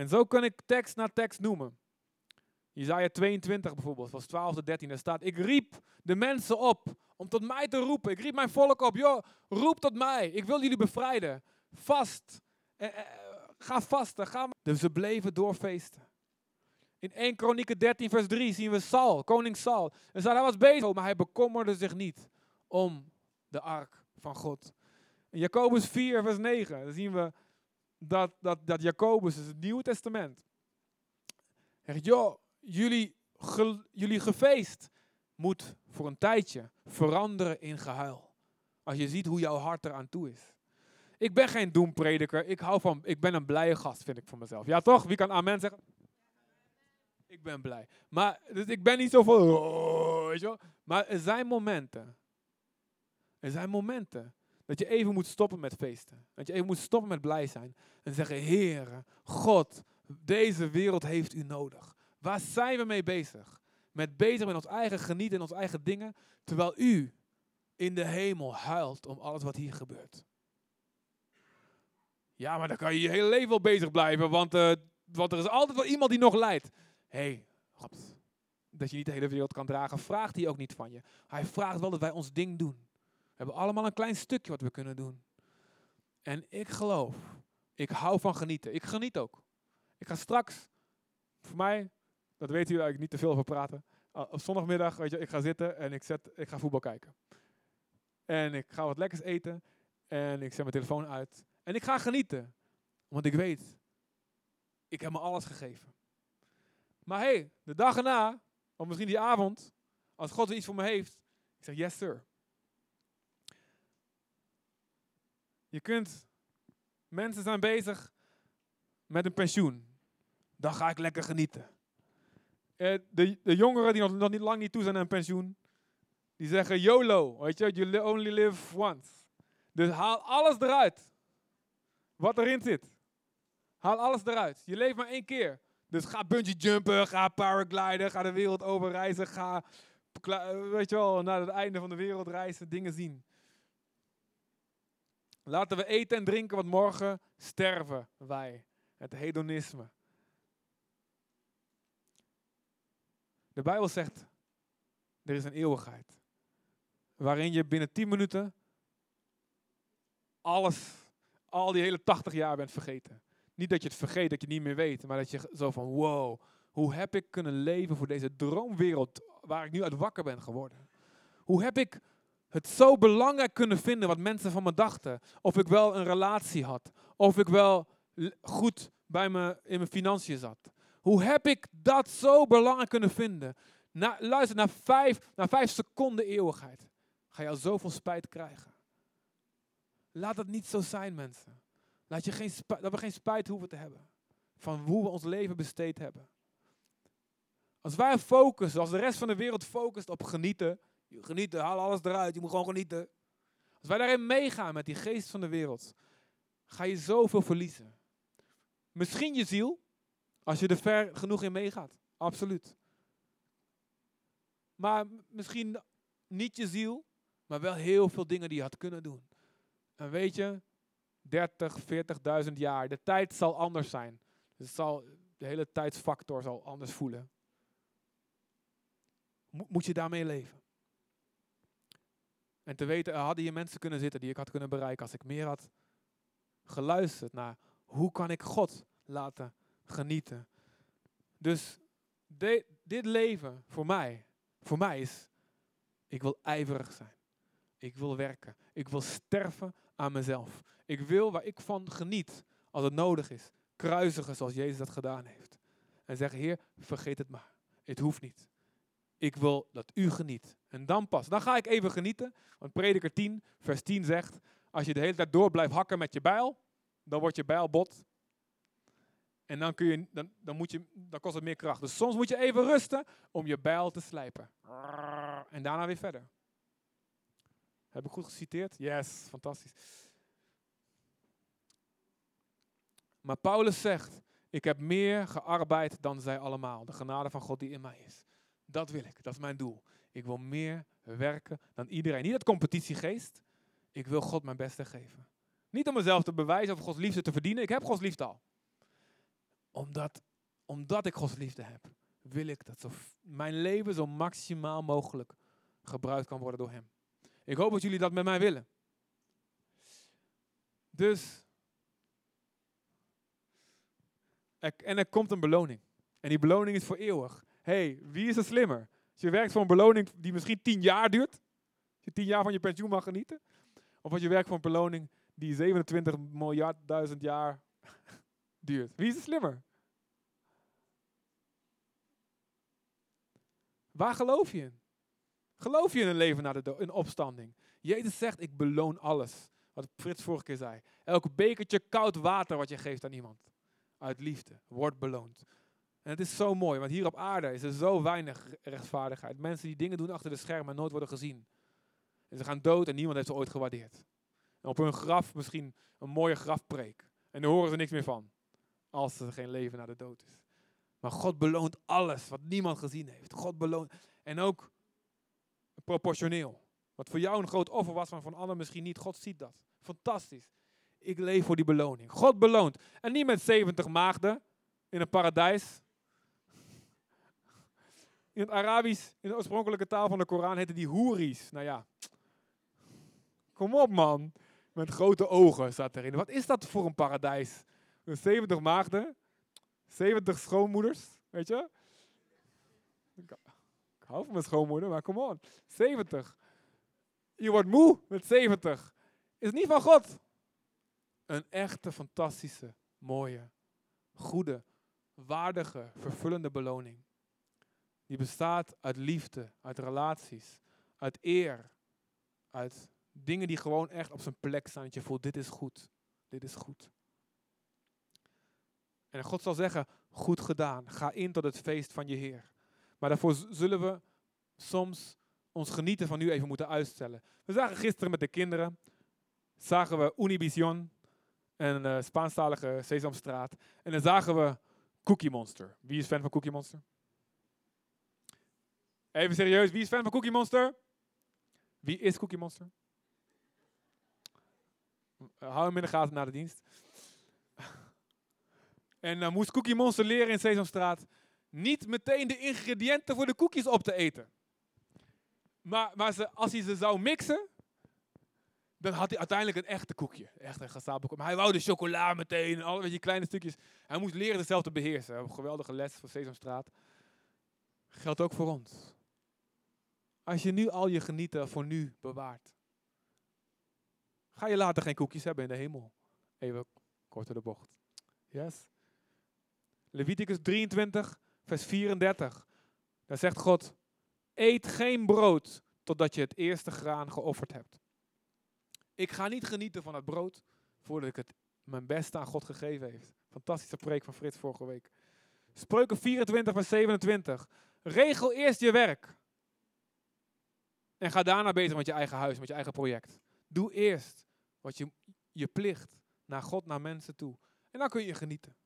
En zo kan ik tekst na tekst noemen. Isaiah 22 bijvoorbeeld, vers 12 tot 13, daar staat, ik riep de mensen op om tot mij te roepen. Ik riep mijn volk op, joh, roep tot mij, ik wil jullie bevrijden. Vast, eh, eh, ga vasten. Dus ze bleven doorfeesten. In 1 Kronieken 13 vers 3 zien we Saul, koning Saul. En hij was bezig, maar hij bekommerde zich niet om de ark van God. In Jacobus 4 vers 9 dan zien we dat, dat, dat Jacobus, is het Nieuwe Testament, zegt, joh, jullie, jullie gefeest moet voor een tijdje veranderen in gehuil. Als je ziet hoe jouw hart eraan toe is. Ik ben geen doemprediker. Ik, hou van, ik ben een blije gast, vind ik van mezelf. Ja toch? Wie kan amen zeggen? Ik ben blij. Maar dus ik ben niet zo van, oh, weet je wel. Maar er zijn momenten. Er zijn momenten dat je even moet stoppen met feesten. Dat je even moet stoppen met blij zijn. En zeggen, Heere, God, deze wereld heeft u nodig. Waar zijn we mee bezig? Met bezig met ons eigen genieten en onze eigen dingen, terwijl u in de hemel huilt om alles wat hier gebeurt. Ja, maar dan kan je je hele leven wel bezig blijven, want, want er is altijd wel iemand die nog lijdt. Hé, hey, dat je niet de hele wereld kan dragen, vraagt hij ook niet van je. Hij vraagt wel dat wij ons ding doen. Hebben allemaal een klein stukje wat we kunnen doen. En ik geloof, ik hou van genieten. Ik geniet ook. Ik ga straks, voor mij, dat weten jullie eigenlijk niet te veel over praten. Op zondagmiddag, weet je, ik ga zitten en ik, zet, ik ga voetbal kijken. En ik ga wat lekkers eten. En ik zet mijn telefoon uit. En ik ga genieten. Want ik weet, ik heb me alles gegeven. Maar hey, de dag erna, of misschien die avond, als God er iets voor me heeft, ik zeg yes sir. Je kunt, mensen zijn bezig met een pensioen. Dan ga ik lekker genieten. Eh, de, de jongeren die nog, nog niet lang niet toe zijn aan een pensioen, die zeggen YOLO, weet je, you only live once. Dus haal alles eruit wat erin zit. Haal alles eruit. Je leeft maar één keer. Dus ga bungee jumpen, ga paragliden, ga de wereld over reizen, ga, weet je wel, naar het einde van de wereld reizen, dingen zien. Laten we eten en drinken, want morgen sterven wij. Het hedonisme. De Bijbel zegt, er is een eeuwigheid. Waarin je binnen 10 minuten alles, al die hele 80 jaar bent vergeten. Niet dat je het vergeet, dat je het niet meer weet, maar dat je zo van, wow, hoe heb ik kunnen leven voor deze droomwereld waar ik nu uit wakker ben geworden? Hoe heb ik het zo belangrijk kunnen vinden wat mensen van me dachten? Of ik wel een relatie had, of ik wel goed bij me in mijn financiën zat? Hoe heb ik dat zo belangrijk kunnen vinden? Na, luister, na vijf, na vijf seconden eeuwigheid ga je al zoveel spijt krijgen. Laat het niet zo zijn, mensen. Laat je geen spijt, dat we geen spijt hoeven te hebben van hoe we ons leven besteed hebben. Als wij focussen, als de rest van de wereld focust op genieten, genieten, haal alles eruit, je moet gewoon genieten. Als wij daarin meegaan met die geest van de wereld, ga je zoveel verliezen. Misschien je ziel, als je er ver genoeg in meegaat. Absoluut. Maar misschien niet je ziel, maar wel heel veel dingen die je had kunnen doen. En weet je, 30, 40.000 jaar, de tijd zal anders zijn. Het zal, de hele tijdsfactor zal anders voelen. Mo- moet je daarmee leven? En te weten, er hadden hier mensen kunnen zitten die ik had kunnen bereiken als ik meer had geluisterd naar hoe kan ik God laten genieten. Dus dit leven voor mij, voor mij is, ik wil ijverig zijn. Ik wil werken. Ik wil sterven aan mezelf. Ik wil waar ik van geniet, als het nodig is, kruisigen zoals Jezus dat gedaan heeft. En zeggen, Heer, vergeet het maar. Het hoeft niet. Ik wil dat u geniet. En dan pas. Dan ga ik even genieten. Want prediker 10, vers 10 zegt, als je de hele tijd door blijft hakken met je bijl, dan wordt je bijl bot. En dan, kun je, dan, dan, moet je, dan kost het meer kracht. Dus soms moet je even rusten om je bijl te slijpen. En daarna weer verder. Heb ik goed geciteerd? Yes, fantastisch. Maar Paulus zegt, ik heb meer gearbeid dan zij allemaal. De genade van God die in mij is. Dat wil ik, dat is mijn doel. Ik wil meer werken dan iedereen. Niet uit competitiegeest. Ik wil God mijn beste geven. Niet om mezelf te bewijzen of Gods liefde te verdienen. Ik heb Gods liefde al. Omdat, omdat ik Gods liefde heb, wil ik dat mijn leven zo maximaal mogelijk gebruikt kan worden door Hem. Ik hoop dat jullie dat met mij willen. Dus. en er komt een beloning. En die beloning is voor eeuwig. Hey, wie is er slimmer? Als je werkt voor een beloning die misschien tien jaar duurt. Als je tien jaar van je pensioen mag genieten. Of als je werkt voor een beloning die 27 miljard duizend jaar [LAUGHS] duurt. Wie is er slimmer? Waar geloof je in? Geloof je in een leven na de dood, in opstanding? Jezus zegt, ik beloon alles. Wat Frits vorige keer zei. Elk bekertje koud water wat je geeft aan iemand. Uit liefde. Wordt beloond. En het is zo mooi, want hier op aarde is er zo weinig rechtvaardigheid. Mensen die dingen doen achter de schermen en nooit worden gezien. En ze gaan dood en niemand heeft ze ooit gewaardeerd. En op hun graf misschien een mooie grafpreek. En daar horen ze niks meer van. Als er geen leven na de dood is. Maar God beloont alles wat niemand gezien heeft. God beloont. En ook proportioneel. Wat voor jou een groot offer was, maar voor een ander misschien niet. God ziet dat. Fantastisch. Ik leef voor die beloning. God beloont. En niet met 70 maagden in een paradijs. In het Arabisch, in de oorspronkelijke taal van de Koran, heten die hoeries. Nou ja. Kom op man. Met grote ogen staat erin. Wat is dat voor een paradijs? 70 maagden. 70 schoonmoeders. Weet je? Ik hou van mijn schoonmoeder, maar kom on. 70. Je wordt moe met 70. Is niet van God. Een echte, fantastische, mooie, goede, waardige, vervullende beloning. Die bestaat uit liefde, uit relaties, uit eer, uit dingen die gewoon echt op zijn plek staan. Dat je voelt, dit is goed, dit is goed. En God zal zeggen, goed gedaan, ga in tot het feest van je Heer. Maar daarvoor zullen we soms ons genieten van nu even moeten uitstellen. We zagen gisteren met de kinderen, zagen we Univision, een uh, Spaanstalige Sesamstraat. En dan zagen we Cookie Monster. Wie is fan van Cookie Monster? Even serieus, wie is fan van Cookie Monster? Wie is Cookie Monster? Hou hem in de gaten na de dienst. en dan moest Cookie Monster leren in Sesamstraat niet meteen de ingrediënten voor de koekjes op te eten. Maar, maar als hij ze zou mixen, dan had hij uiteindelijk een echte koekje. Echt een koekje. Maar hij wou de chocola meteen en weet je, kleine stukjes. Hij moest leren zichzelf te beheersen. Een geweldige les van Sesamstraat. Geldt ook voor ons. Als je nu al je genieten voor nu bewaart, ga je later geen koekjes hebben in de hemel. Even kort door de bocht. Yes. Leviticus 23, vers 34. Daar zegt God, eet geen brood totdat je het eerste graan geofferd hebt. Ik ga niet genieten van het brood voordat ik het mijn beste aan God gegeven heeft. Fantastische preek van Frits vorige week. Spreuken 24, vers 27. Regel eerst je werk. En ga daarna bezig met je eigen huis, met je eigen project. Doe eerst wat je, je plicht naar God, naar mensen toe. En dan kun je genieten.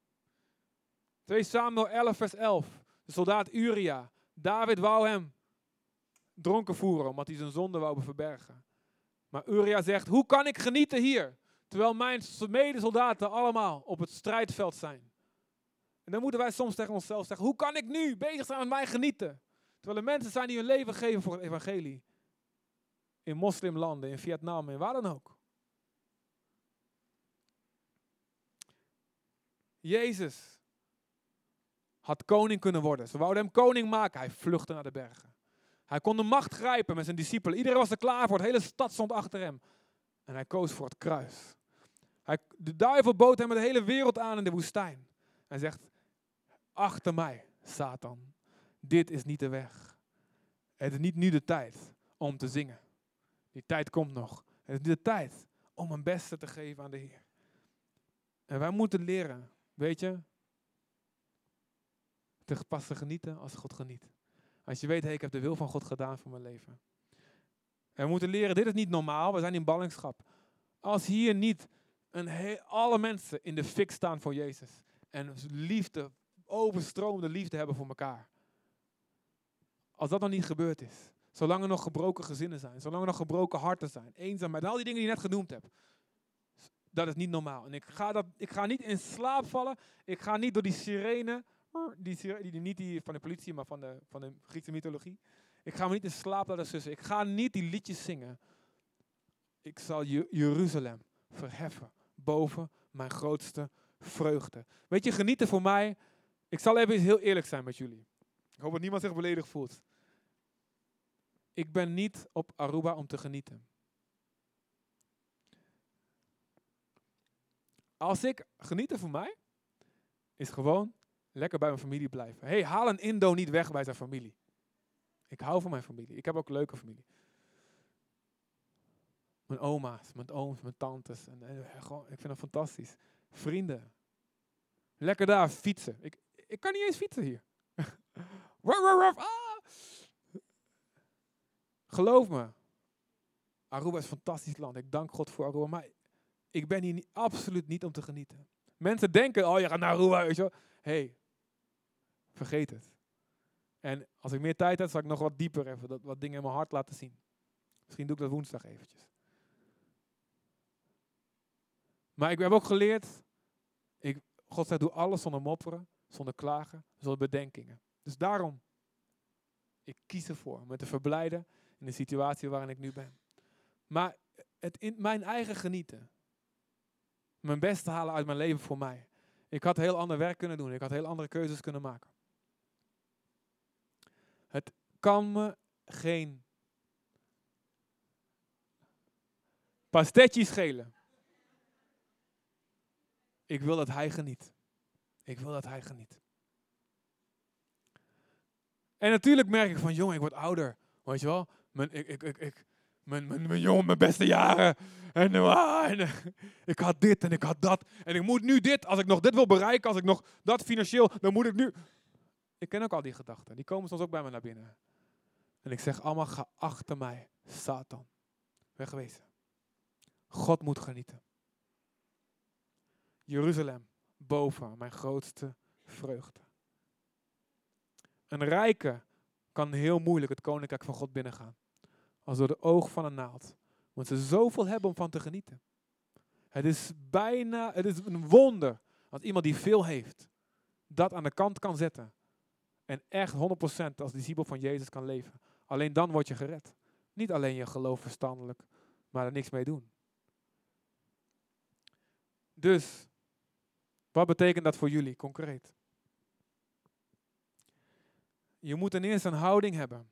2 Samuel 11, vers 11. De soldaat Uria. David wou hem dronken voeren, omdat hij zijn zonde wou verbergen. Maar Uria zegt, hoe kan ik genieten hier? Terwijl mijn medesoldaten allemaal op het strijdveld zijn. En dan moeten wij soms tegen onszelf zeggen, hoe kan ik nu bezig zijn met mij genieten? Terwijl er mensen zijn die hun leven geven voor het evangelie. In moslimlanden, in Vietnam, en waar dan ook. Jezus had koning kunnen worden. Ze wouden hem koning maken. Hij vluchtte naar de bergen. Hij kon de macht grijpen met zijn discipelen. Iedereen was er klaar voor. De hele stad stond achter hem. En hij koos voor het kruis. Hij, de duivel bood hem de hele wereld aan in de woestijn. Hij zegt, achter mij, Satan. Dit is niet de weg. Het is niet nu de tijd om te zingen. Die tijd komt nog. Het is de tijd om een beste te geven aan de Heer. En wij moeten leren, weet je, te pas te genieten als God geniet. Als je weet, hey, ik heb de wil van God gedaan voor mijn leven. En we moeten leren, dit is niet normaal, we zijn in ballingschap. Als hier niet een alle mensen in de fik staan voor Jezus. En liefde, overstromende liefde hebben voor elkaar. Als dat nog niet gebeurd is. Zolang er nog gebroken gezinnen zijn. Zolang er nog gebroken harten zijn. Eenzaamheid. Al die dingen die je net genoemd hebt. Dat is niet normaal. En ik ga, dat, ik ga niet in slaap vallen. Ik ga niet door die sirene. Die, die, die, niet die van de politie, maar van de, van de Griekse mythologie. Ik ga me niet in slaap laten sussen. Ik ga niet die liedjes zingen. Ik zal Jeruzalem verheffen boven mijn grootste vreugde. Weet je, genieten voor mij. Ik zal even heel eerlijk zijn met jullie. Ik hoop dat niemand zich beledigd voelt. Ik ben niet op Aruba om te genieten. Als ik genieten voor mij, is gewoon lekker bij mijn familie blijven. hey, haal een Indo niet weg bij zijn familie. Ik hou van mijn familie. Ik heb ook een leuke familie. Mijn oma's, mijn ooms, mijn tantes. En, en, gewoon, ik vind het fantastisch. Vrienden. Lekker daar fietsen. Ik, ik kan niet eens fietsen hier. [LAUGHS] ah! Geloof me. Aruba is een fantastisch land. Ik dank God voor Aruba. Maar ik ben hier niet, absoluut niet om te genieten. Mensen denken, oh je gaat naar Aruba. Weet je hey, vergeet het. En als ik meer tijd heb, zal ik nog wat dieper even dat, wat dingen in mijn hart laten zien. Misschien doe ik dat woensdag eventjes. Maar ik heb ook geleerd, ik, God zegt, doe alles zonder mopperen, zonder klagen, zonder bedenkingen. Dus daarom, ik kies ervoor me te verblijden in de situatie waarin ik nu ben. Maar het in mijn eigen genieten, mijn best halen uit mijn leven voor mij. Ik had heel ander werk kunnen doen, ik had heel andere keuzes kunnen maken. Het kan me geen pastetjes schelen. Ik wil dat hij geniet. Ik wil dat hij geniet. En natuurlijk merk ik van, jongen, ik word ouder. Weet je wel? Mijn, ik, ik, ik, mijn, mijn, mijn jongen, mijn beste jaren. En, ah, en, ik had dit en ik had dat. En ik moet nu dit. Als ik nog dit wil bereiken, als ik nog dat financieel, dan moet ik nu... Ik ken ook al die gedachten. Die komen soms ook bij me naar binnen. En ik zeg allemaal, ga achter mij, Satan. Wegwezen. God moet genieten. Jeruzalem, boven mijn grootste vreugde. Een rijke kan heel moeilijk het koninkrijk van God binnengaan. Als door de oog van een naald. Want ze zoveel hebben om van te genieten. Het is bijna, het is een wonder als iemand die veel heeft, dat aan de kant kan zetten. En echt 100% als discipel van Jezus kan leven. Alleen dan word je gered. Niet alleen je geloof verstandelijk, maar er niks mee doen. Dus, wat betekent dat voor jullie concreet? Je moet ten eerste een houding hebben.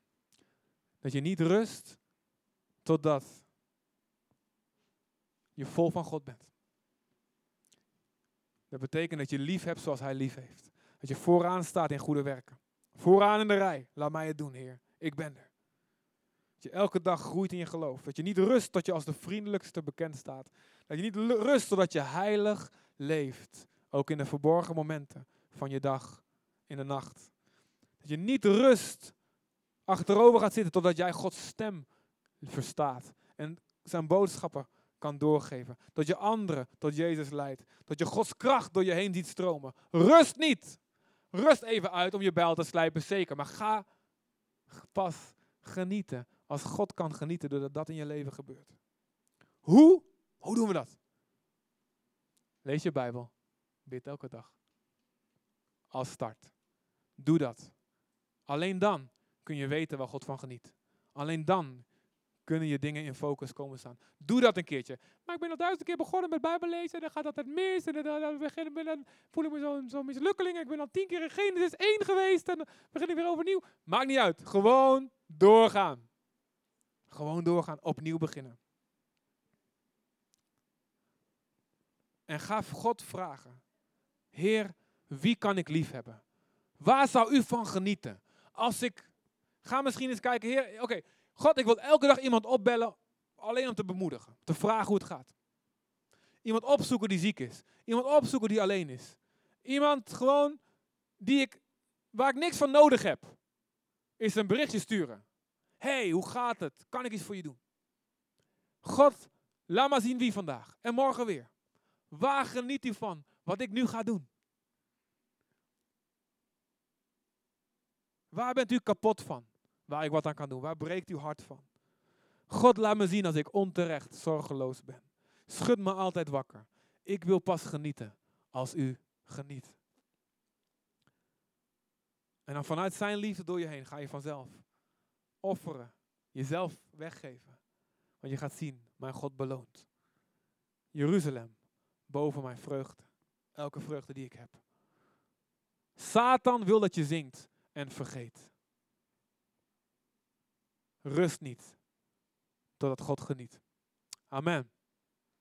Dat je niet rust totdat je vol van God bent. Dat betekent dat je lief hebt zoals hij lief heeft. Dat je vooraan staat in goede werken. Vooraan in de rij. Laat mij het doen, Heer. Ik ben er. Dat je elke dag groeit in je geloof. Dat je niet rust tot je als de vriendelijkste bekend staat. Dat je niet rust totdat je heilig leeft. Ook in de verborgen momenten van je dag, in de nacht. Dat je niet rust achterover gaat zitten totdat jij Gods stem verstaat. En zijn boodschappen kan doorgeven. Dat je anderen tot Jezus leidt. Dat je Gods kracht door je heen ziet stromen. Rust niet. Rust even uit om je bijl te slijpen, zeker. Maar ga pas genieten als God kan genieten doordat dat in je leven gebeurt. Hoe? Hoe doen we dat? Lees je Bijbel. Bid elke dag. Als start. Doe dat. Alleen dan kun je weten waar God van geniet. Alleen dan kunnen je dingen in focus komen staan. Doe dat een keertje. Maar ik ben al duizend keer begonnen met Bijbel lezen. Dan gaat dat het mis. En dan, dan, dan voel ik me zo'n zo mislukkeling. Ik ben al tien keer in Genesis één geweest. En dan begin ik weer overnieuw. Maakt niet uit. Gewoon doorgaan. Gewoon doorgaan. Opnieuw beginnen. En ga God vragen. Heer, wie kan ik lief hebben? Waar zou u van genieten? Als ik... Ga misschien eens kijken. Heer, oké. God, ik wil elke dag iemand opbellen, alleen om te bemoedigen, te vragen hoe het gaat. Iemand opzoeken die ziek is. Iemand opzoeken die alleen is. Iemand gewoon die ik, waar ik niks van nodig heb, is een berichtje sturen. hey, hoe gaat het? Kan ik iets voor je doen? God, laat maar zien wie vandaag. En morgen weer. Waar geniet u van wat ik nu ga doen? Waar bent u kapot van? Waar ik wat aan kan doen. Waar breekt uw hart van? God, laat me zien als ik onterecht zorgeloos ben. Schud me altijd wakker. Ik wil pas genieten als u geniet. En dan vanuit zijn liefde door je heen ga je vanzelf offeren, jezelf weggeven. Want je gaat zien, mijn God beloont. Jeruzalem, boven mijn vreugde. Elke vreugde die ik heb. Satan wil dat je zingt en vergeet. Rust niet totdat God geniet. Amen.